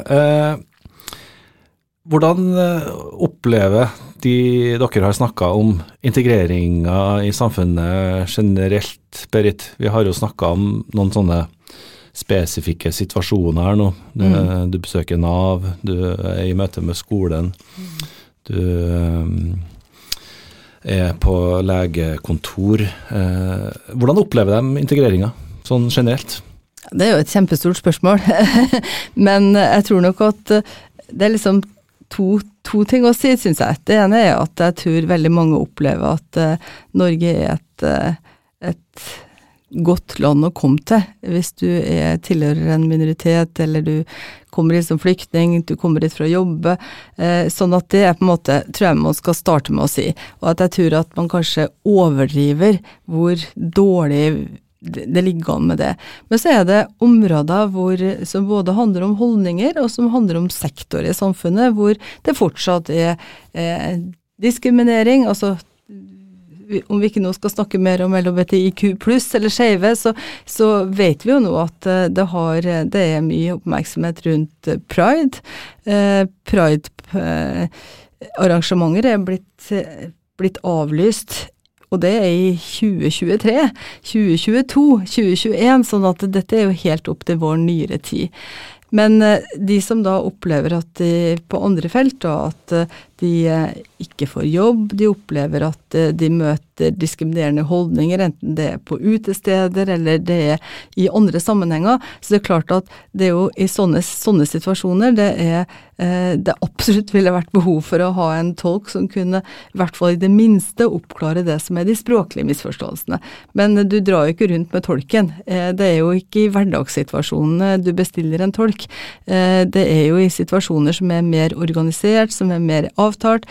Eh, hvordan eh, opplever de dere har snakka om integreringa i samfunnet generelt, Berit? Vi har jo snakka om noen sånne spesifikke situasjoner her nå. Du, mm. du, besøker Nav, du er i møte med skolen. Du um, er på legekontor. Uh, hvordan opplever de integreringa, sånn generelt? Det er jo et kjempestort spørsmål, men jeg tror nok at det er liksom to, to, ting å si, syns jeg. Det ene er at jeg tror veldig mange opplever at uh, Norge er et, uh, et, godt land å komme til hvis du er, tilhører en minoritet, eller du kommer hit som flyktning, du kommer hit for å jobbe. Uh, sånn at det er på en måte, tror jeg man skal starte med å si. Og at jeg tror at man kanskje overdriver hvor dårlig det ligger an med det. Men så er det områder hvor, som både handler om holdninger, og som handler om sektorer i samfunnet, hvor det fortsatt er eh, diskriminering. altså om vi ikke nå skal snakke mer om LHBTIQ pluss eller skeive, så, så, vet vi jo nå at eh, det, har, det er mye oppmerksomhet rundt pride. Eh, Pride-arrangementer er blitt, blitt avlyst og det er i 2023, 2022, 2021, sånn at dette er jo helt opp til vår nyere tid. Men eh, de som da opplever at de på andre felt, da, at eh, de eh, ikke får jobb, de opplever at de møter diskriminerende holdninger, enten det er på utesteder eller det er i andre sammenhenger. Så det er klart at det er jo i sånne, sånne situasjoner det er det absolutt ville vært behov for å ha en tolk som kunne i hvert fall i det minste oppklare det som er de språklige misforståelsene. Men du drar jo ikke rundt med tolken. Det er jo ikke i hverdagssituasjonene du bestiller en tolk. Det er jo i situasjoner som er mer organisert, som er mer avtalt,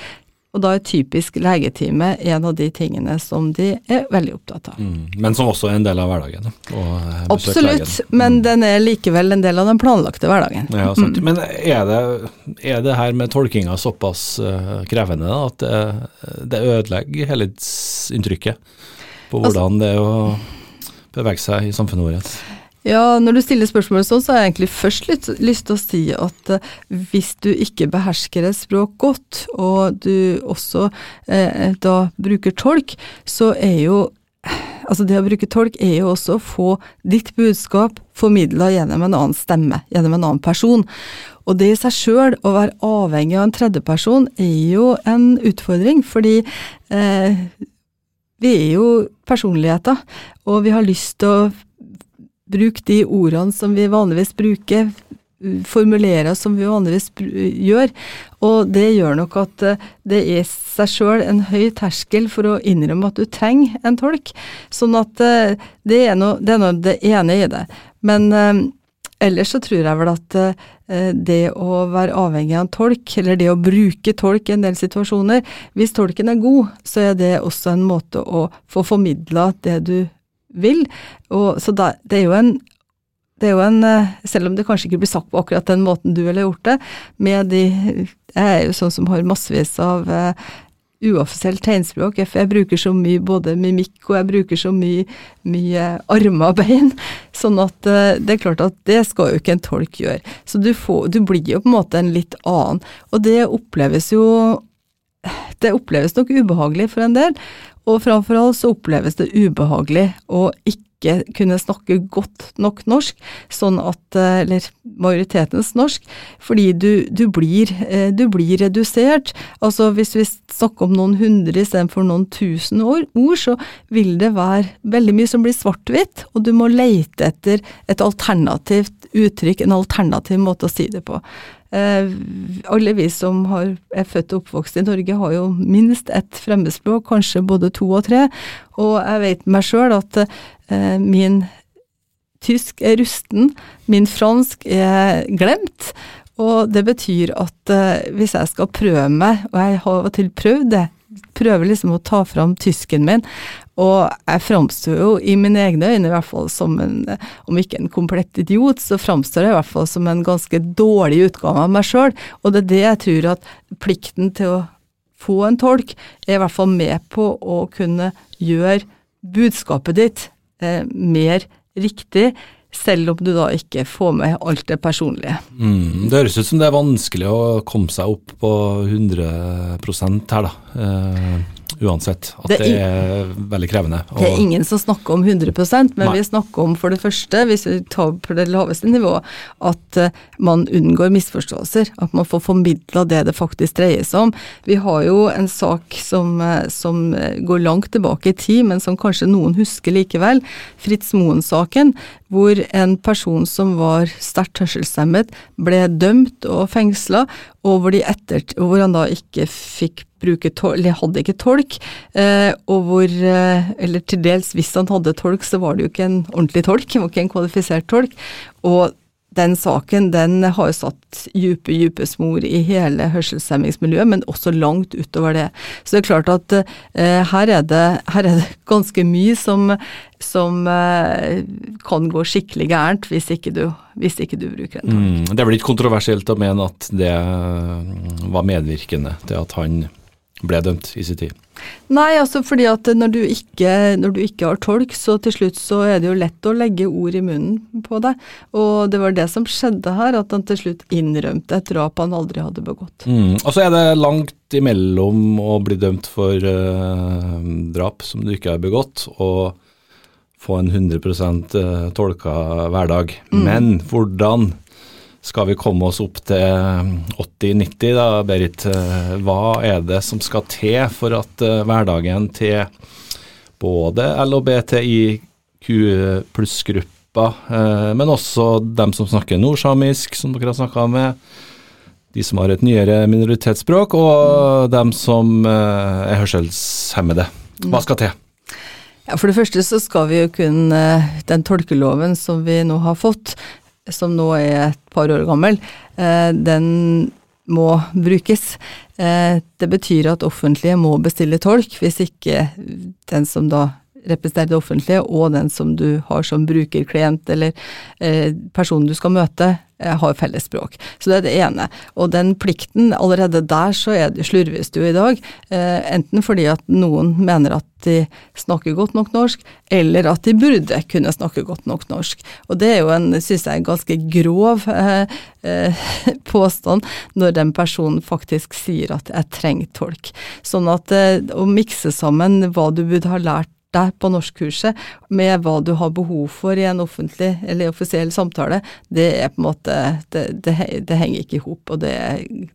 Og da er typisk legetime en av de tingene som de er veldig opptatt av. Mm. Men som også er en del av hverdagen? Eh, Absolutt, men mm. den er likevel en del av den planlagte hverdagen. Ja, sant. Mm. Men er det, er det, her med tolkinga såpass uh, krevende da, at det, det ødelegger helhetsinntrykket på altså- hvordan altså, det er å bevege seg i samfunnet vårt? Ja, når du stiller spørsmålet sånn, så har jeg egentlig først lyst, lyst til å si at uh, hvis du ikke behersker et språk godt, og du også uh, da bruker tolk, så er jo Altså det å bruke tolk er jo også å få ditt budskap formidla gjennom en annen stemme, gjennom en annen person. Og det i seg sjøl, å være avhengig av en tredjeperson, er jo en utfordring, fordi eh, vi er jo personligheter, og vi har lyst til å Bruk de ordene som vi vanligvis bruker, formulere som vi vanligvis gjør. Og det gjør nok at eh, det er seg sjøl en høy terskel for å innrømme at du trenger en tolk. Sånn at eh, det er noe det, det ene i det. Men eh, ellers så tror jeg vel at det å være avhengig av en tolk, eller det å bruke tolk i en del situasjoner Hvis tolken er god, så er det også en måte å få formidla det du vil. Og, så da, det er jo en det er jo en, eh, Selv om det kanskje ikke blir sagt på akkurat den måten du ville gjort det, med de Jeg er jo sånn som har massevis av uh, uoffisielt tegnspråk. Jeg bruker så mye både mimikk og jeg bruker så mye, mye armer og bein. Sånn at uh, det er klart at det skal jo ikke en tolk gjøre. Så du, får, du blir jo på en måte en litt annen. Og det oppleves jo Det oppleves nok ubehagelig for en del. Og framfor alt så oppleves det ubehagelig å ikke kunne snakke godt nok norsk, sånn at eh, Eller majoritetens norsk, fordi du, du, blir, eh, du blir redusert. Altså hvis vi snakker om noen hundre istedenfor noen tusen ord, så vil det være veldig mye som blir svart-hvitt, og du må leite etter et alternativt uttrykk, en alternativ måte å si det på. Eh, alle vi som har, er født og oppvokst i Norge har jo minst ett fremmedspråk, kanskje både to og tre. Og jeg vet meg sjøl at eh, min tysk er rusten, min fransk er glemt. Og det betyr at eh, hvis jeg skal prøve meg, og jeg har til prøvd det, prøver liksom å ta fram tysken min, og jeg framstår jo i mine egne øyne i hvert fall som en, om ikke en komplett idiot, så framstår jeg i hvert fall som en ganske dårlig utgave av meg sjøl. Og det er det jeg tror at plikten til å få en tolk er i hvert fall med på å kunne gjøre budskapet ditt eh, mer riktig selv om du da ikke får med alt det personlige. Mm, det høres ut som det er vanskelig å komme seg opp på 100 her, da. Eh, uansett. At det, det er veldig krevende. Det er ingen som snakker om 100% men Nei. vi snakker om for det første, hvis vi tar på det laveste nivået, at uh, man unngår misforståelser. At man får formidla det det faktisk dreier seg om. Vi har jo en sak som, uh, som går langt tilbake i tid, men som kanskje noen husker likevel. Fritz Moen-saken, hvor en person som var sterkt hørselshemmet, ble dømt og fengsla, og hvor, etter, hvor han da ikke fikk bruke tolk, eller hadde ikke tolk, eh, og hvor eh, Eller til dels, hvis han hadde tolk, så var det jo ikke en ordentlig tolk, det var ikke en kvalifisert tolk. Og den saken den har jo satt dype, dype smor i hele hørselshemmingsmiljøet, men også langt utover det. Så det er klart at eh, her, er det, her, er det, ganske mye som, som eh, kan gå skikkelig gærent hvis ikke du, hvis ikke du bruker en tolk. Mm, det er vel ikke kontroversielt å mene at det var medvirkende til at han ble dømt i sin tid? Nei, altså fordi at når du, ikke, når du ikke har tolk, så til slutt så er det jo lett å legge ord i munnen på deg. Og det var det som skjedde her, at han til slutt innrømte et drap han aldri hadde begått. Mm. Og så er det langt imellom å bli dømt for uh, drap som du ikke har begått, og få en 100 eh, tolka hverdag. Mm. Men hvordan skal vi komme oss opp til 80-90 da, Berit? Eh, hva er det som skal til for at uh, hverdagen til både LHBTIQ pluss-gruppa, men også dem som snakker nordsamisk, som dere har snakka med, de som har et nyere minoritetsspråk, og dem som er hørselshemmede. Hva skal til? Ja, For det første så skal vi jo kunne Den tolkeloven som vi nå har fått, som nå er et par år gammel, eh, den må brukes. Eh, det betyr at offentlige må bestille tolk, hvis ikke den som da representerer det offentlige, og den som du har som brukerklient eller eh, personen du skal møte, eh, har felles språk. Så det er det ene. Og den plikten, allerede der så er det, slurves det jo i dag. Eh, enten fordi at noen mener at de snakker godt nok norsk, eller at de burde kunne snakke godt nok norsk. Og det er jo en, syns jeg, ganske grov eh, eh, påstand når den personen faktisk sier at jeg trenger tolk. Sånn at eh, å mikse sammen hva du burde ha lært deg på norskkurset med hva du har behov for i en offentlig eller offisiell samtale, det er på en måte Det, det, det henger ikke i hop, og det,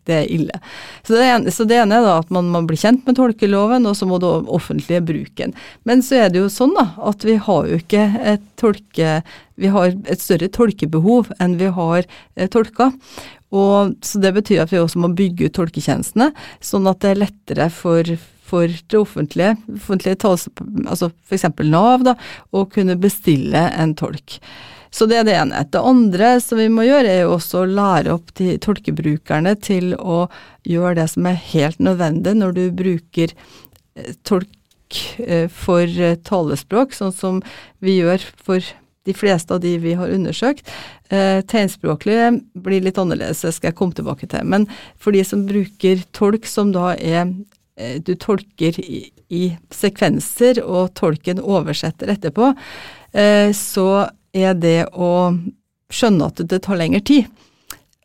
det, er ille. Så det, ene, så det ene er da at man, man, blir kjent med tolkeloven, og så må det offentlige bruke den. Men så er det jo sånn da, at vi har jo ikke et tolke... Vi har et større tolkebehov enn vi har eh, tolker. Og, så Det betyr at vi også må bygge ut tolketjenestene, sånn at det er lettere for for det offentlige, offentlige tals, altså f.eks. Nav, da, å kunne bestille en tolk. Så det er det ene. Det andre som vi må gjøre, er jo også å lære opp de tolkebrukerne til å gjøre det som er helt nødvendig når du bruker eh, tolk eh, for eh, talespråk, sånn som vi gjør for de fleste av de vi har undersøkt. Tegnspråklige blir litt annerledes, det skal jeg komme tilbake til. Men for de som bruker tolk som da er du tolker i, i, sekvenser, og tolken oversetter etterpå, eh, så er det å skjønne at det tar lengre tid.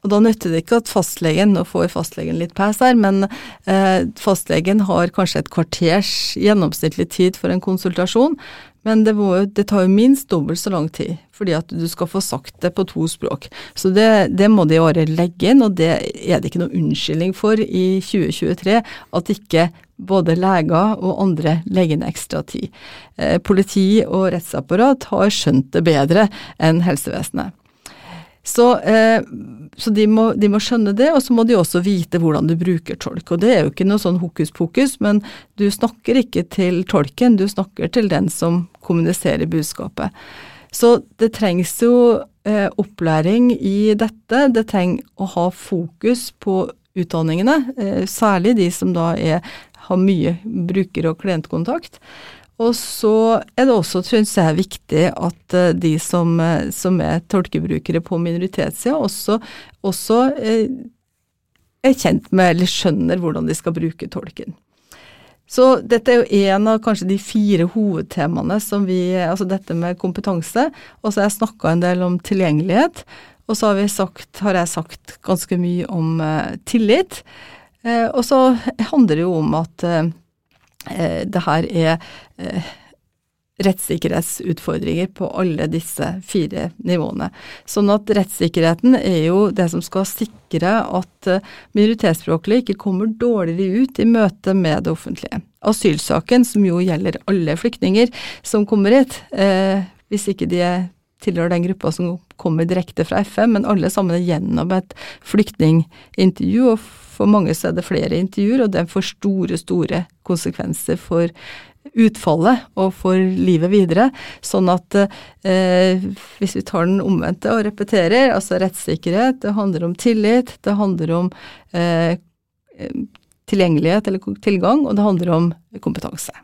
Og da nytter det ikke at fastlegen, nå får fastlegen litt pes her, men eh, fastlegen har kanskje et kvarters gjennomsnittlig tid for en konsultasjon, men det, må, det, tar jo minst dobbelt så lang tid, fordi at du skal få sagt det på to språk. Så det, det må de bare legge inn, og det er det ikke noe unnskyldning for i 2023 at ikke både leger og andre legger inn ekstra tid. Eh, politi og rettsapparat har skjønt det bedre enn helsevesenet. Så, eh, så de, må, de, må, skjønne det, og så må de også vite hvordan du bruker tolk. Og det er jo ikke noe sånn hokus pokus, men du snakker ikke til tolken, du snakker til den som kommuniserer budskapet. Så det trengs jo eh, opplæring i dette. Det trenger å ha fokus på utdanningene, eh, særlig de som da er, har mye bruker- og klientkontakt. Og så er det også, synes jeg, viktig at eh, de som, eh, som er tolkebrukere på minoritetssida, også, også eh, er kjent med eller skjønner hvordan de skal bruke tolken. Så dette er jo en av kanskje de fire hovedtemaene som vi Altså dette med kompetanse. Og så har jeg snakka en del om tilgjengelighet. Og så har, sagt, har jeg sagt ganske mye om tillit. Og så handler det jo om at det her er eh, rettssikkerhetsutfordringer på alle disse fire nivåene. Sånn at rettssikkerheten er jo det som skal sikre at eh, minoritetsspråklige ikke kommer dårligere ut i møte med det offentlige. Asylsaken, som jo gjelder alle flyktninger som kommer hit, eh, hvis ikke de tilhører den gruppa som kommer direkte fra FN, men alle sammen er gjennom et flyktningintervju. og for mange så er det flere intervjuer, og det får store, store konsekvenser for utfallet og for livet videre. Sånn at eh, hvis vi tar den omvendte og repeterer, altså rettssikkerhet, det handler om tillit, det handler om eh, tilgjengelighet eller tilgang, og det handler om kompetanse.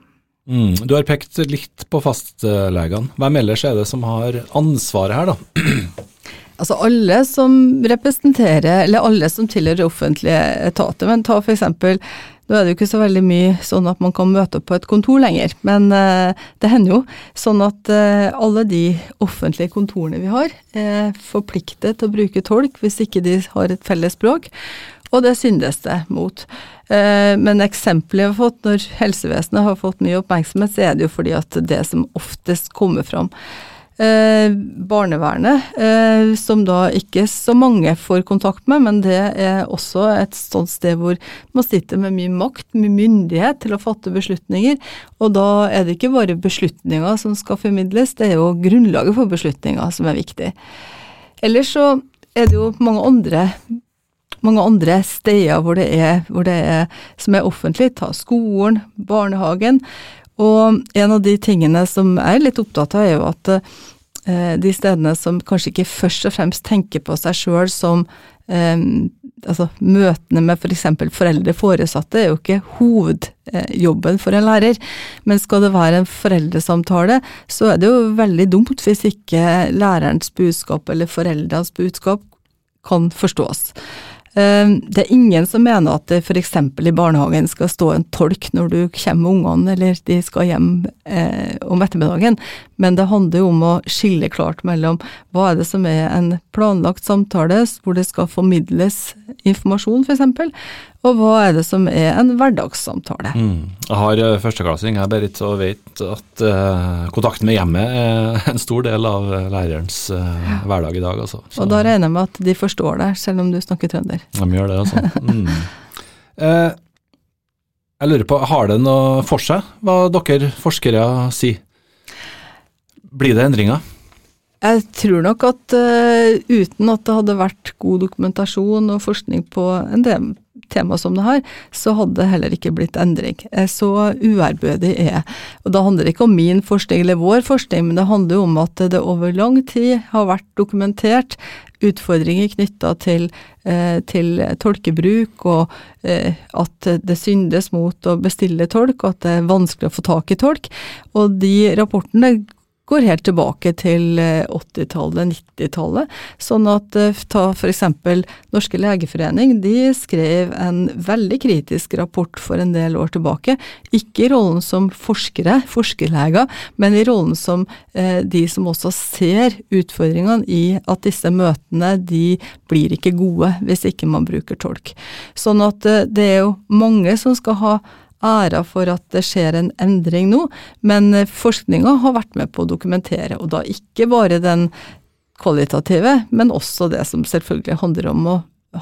Mm, du har pekt litt på fastlegene. Hvem ellers er det som har ansvaret her, da? Altså alle som representerer, eller alle som tilhører offentlige etater. Men ta eksempel nå er det jo ikke så veldig mye sånn at man kan møte opp på et kontor lenger, men uh, det hender jo. Sånn at uh, alle de offentlige kontorene vi har, er forpliktet til å bruke tolk hvis ikke de har et felles språk, og det syndes det mot. Uh, men eksempelet jeg har fått når helsevesenet har fått mye oppmerksomhet, så er det jo fordi at det som oftest kommer fram Eh, barnevernet, eh, som da ikke så mange får kontakt med, men det er også et sånt sted hvor man sitter med mye makt, mye myndighet til å fatte beslutninger. Og da er det ikke bare beslutninger som skal formidles, det er jo grunnlaget for beslutninger som er viktig. Ellers så er det jo mange andre mange andre steder hvor det er, hvor det er som er offentlig. Ta skolen, barnehagen. Og en av de tingene som jeg er litt opptatt av, er jo at eh, de stedene som kanskje ikke først og fremst tenker på seg sjøl som eh, altså Møtene med f.eks. For foreldre-foresatte er jo ikke hovedjobben for en lærer, men skal det være en foreldresamtale, så er det jo veldig dumt hvis ikke lærerens budskap eller foreldrenes budskap kan forstås. Ehm, det er ingen som mener at det f.eks. i barnehagen skal stå en tolk når du kommer med ungene eller de skal hjem eh, om ettermiddagen, men det handler jo om å skille klart mellom hva er det som er en planlagt samtale hvor det skal formidles informasjon f.eks., og hva er det som er en hverdagssamtale. Mm. Jeg har eh, førsteklassing, jeg Berit, og vet at uh, kontakten med hjemmet er en stor del av lærerens uh, hverdag i dag. Altså. Og da regner jeg med at de forstår deg, selv om du snakker trønder. De gjør det, altså. Mm. Uh, jeg lurer på, har det noe for seg, hva dere forskere sier? Blir det endringer? Jeg tror nok at uh, uten at det hadde vært god dokumentasjon og forskning på en del tema som det her, så hadde det heller ikke blitt endring. Så uærbødig er Og da handler det ikke om min forskning eller vår forskning, men det handler jo om at det over lang tid har vært dokumentert utfordringer knytta til, eh, til, tolkebruk, og eh, at det syndes mot å bestille tolk, og at det er vanskelig å få tak i tolk. Og de rapportene går helt tilbake til 80-tallet, eh, 90-tallet. Sånn at eh, ta f.eks. Norske legeforening, de skrev en veldig kritisk rapport for en del år tilbake. Ikke i rollen som forskere, forskerleger, men i rollen som eh, de som også ser utfordringene i at disse møtene de blir ikke gode hvis ikke man bruker tolk. Sånn at eh, det er jo mange som skal ha æra for at det skjer en endring nå, men eh, forskninga har vært med på å dokumentere, og da ikke bare den kvalitative, men også det som selvfølgelig handler om å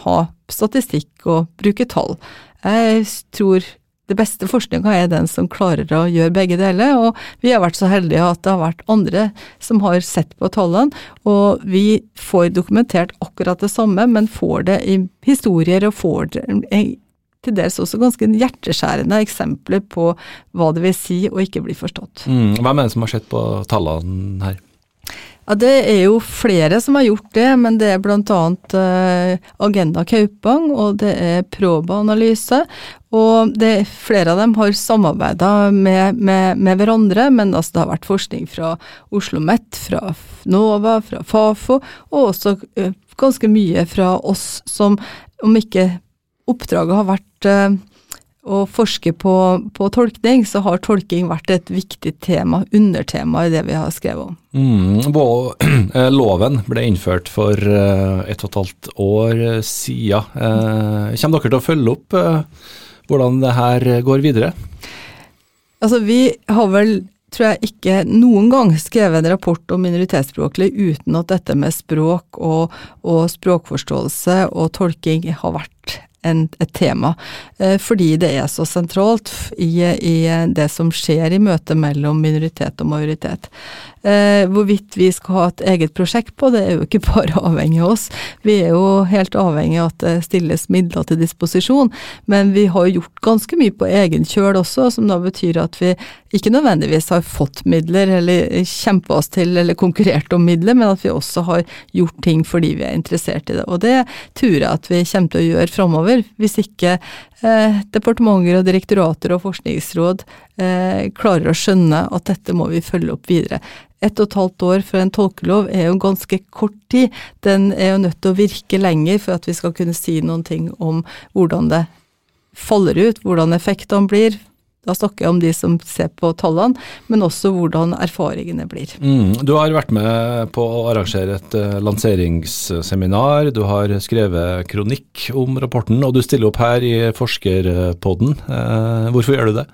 ha statistikk og bruke tall. Jeg tror det beste forskninga er den som klarer å gjøre begge deler, og vi har vært så heldige at det har vært andre som har sett på tallene, og vi får dokumentert akkurat det samme, men får det i historier og får det til dels også ganske hjerteskjærende eksempler på hva det vil si å ikke bli forstått. Mm, hvem er det som har sett på tallene her? Ja, Det er jo flere som har gjort det, men det er bl.a. Uh, Agenda Kaupang og det er Proba Analyse. Og det, flere av dem har samarbeida med, med, med, hverandre, men altså det har vært forskning fra Oslo OsloMet, fra NOVA, fra Fafo, og også uh, ganske mye fra oss som, om ikke oppdraget har vært eh, å forske på, på, tolkning, så har tolking vært et viktig tema, undertema i det vi har skrevet om. Mm, eh, loven ble innført for eh, et og et halvt år siden. Kommer dere til å følge opp hvordan det her går videre? Altså, vi har vel tror jeg ikke noen gang skrevet en rapport om minoritetsspråklig uten at dette med språk og, og språkforståelse og tolking har vært en, et tema, eh, fordi det er så sentralt i, i, det som skjer i møtet mellom minoritet og majoritet. Eh, hvorvidt vi skal ha et eget prosjekt på, det er jo ikke bare avhengig av oss. Vi er jo helt avhengig av at det stilles midler til disposisjon, men vi har gjort ganske mye på egen kjøl også, som da betyr at vi ikke nødvendigvis har fått midler eller kjempa oss til eller konkurrert om midler, men at vi også har gjort ting fordi vi er interessert i det. Og det tror jeg at vi kommer til å gjøre framover, hvis ikke eh, departementer og direktorater og forskningsråd eh, klarer å skjønne at dette må vi følge opp videre ett og et halvt år for en tolkelov er jo ganske kort tid. Den er jo nødt til å virke lenger for at vi skal kunne si noen ting om hvordan det faller ut, hvordan effektene blir. Da snakker jeg om de som ser på tallene, men også hvordan erfaringene blir. Mm, du har vært med på å arrangere et uh, lanseringsseminar, du har skrevet kronikk om rapporten, og du stiller opp her i Forskerpodden. Uh, hvorfor gjør du det?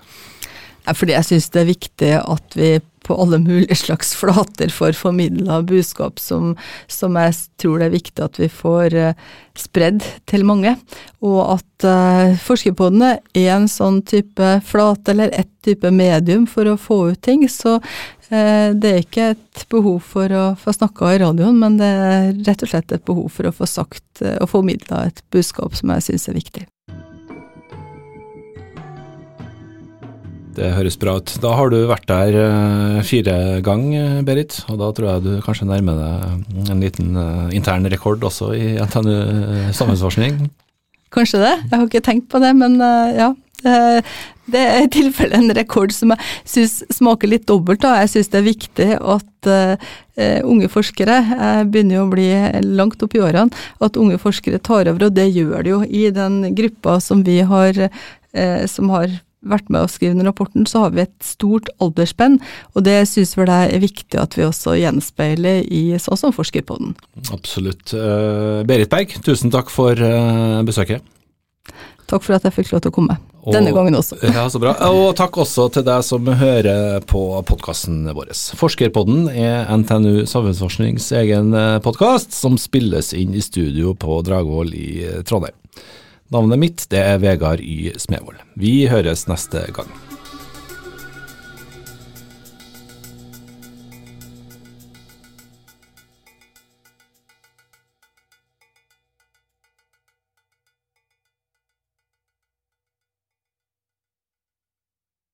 Fordi jeg syns det er viktig at vi på alle mulige slags flater for formidla budskap som, som, jeg tror det er viktig at vi får uh, spredd til mange. Og at uh, Forskerpodene er en sånn type flate, eller ett type medium for å få ut ting. Så uh, det er ikke et behov for å få snakka i radioen, men det er rett og slett et behov for å få sagt og formidla et budskap som jeg syns er viktig. Det høres bra ut. Da har du vært der uh, fire ganger, Berit. Og da tror jeg du kanskje nærmer deg en liten uh, intern rekord også i NTNU samfunnsforskning? Kanskje det. Jeg har ikke tenkt på det, men ja. Det er i tilfelle en rekord som jeg syns smaker litt dobbelt. Jeg syns det er viktig at unge forskere, jeg begynner jo å bli langt opp i årene, at unge forskere tar over, og det gjør de jo i den gruppa som vi har, som har vært med å skrive den rapporten, så har vi et stort aldersspenn, og det syns vel det er viktig at vi også gjenspeiler i sånn som Forskerpodden. Absolutt. Uh, Berit Berg, tusen takk for uh, besøket. Takk for at jeg fikk lov til å komme. Og, Denne gangen også. ja, så bra. Og takk også til deg som hører på podkasten vår. Forskerpodden er NTNU Samfunnsforsknings egen eh, podkast, som spilles inn i studio på Dragvoll i Trondheim. Navnet mitt det er Vegard Y. Smevold. Vi høres neste gang.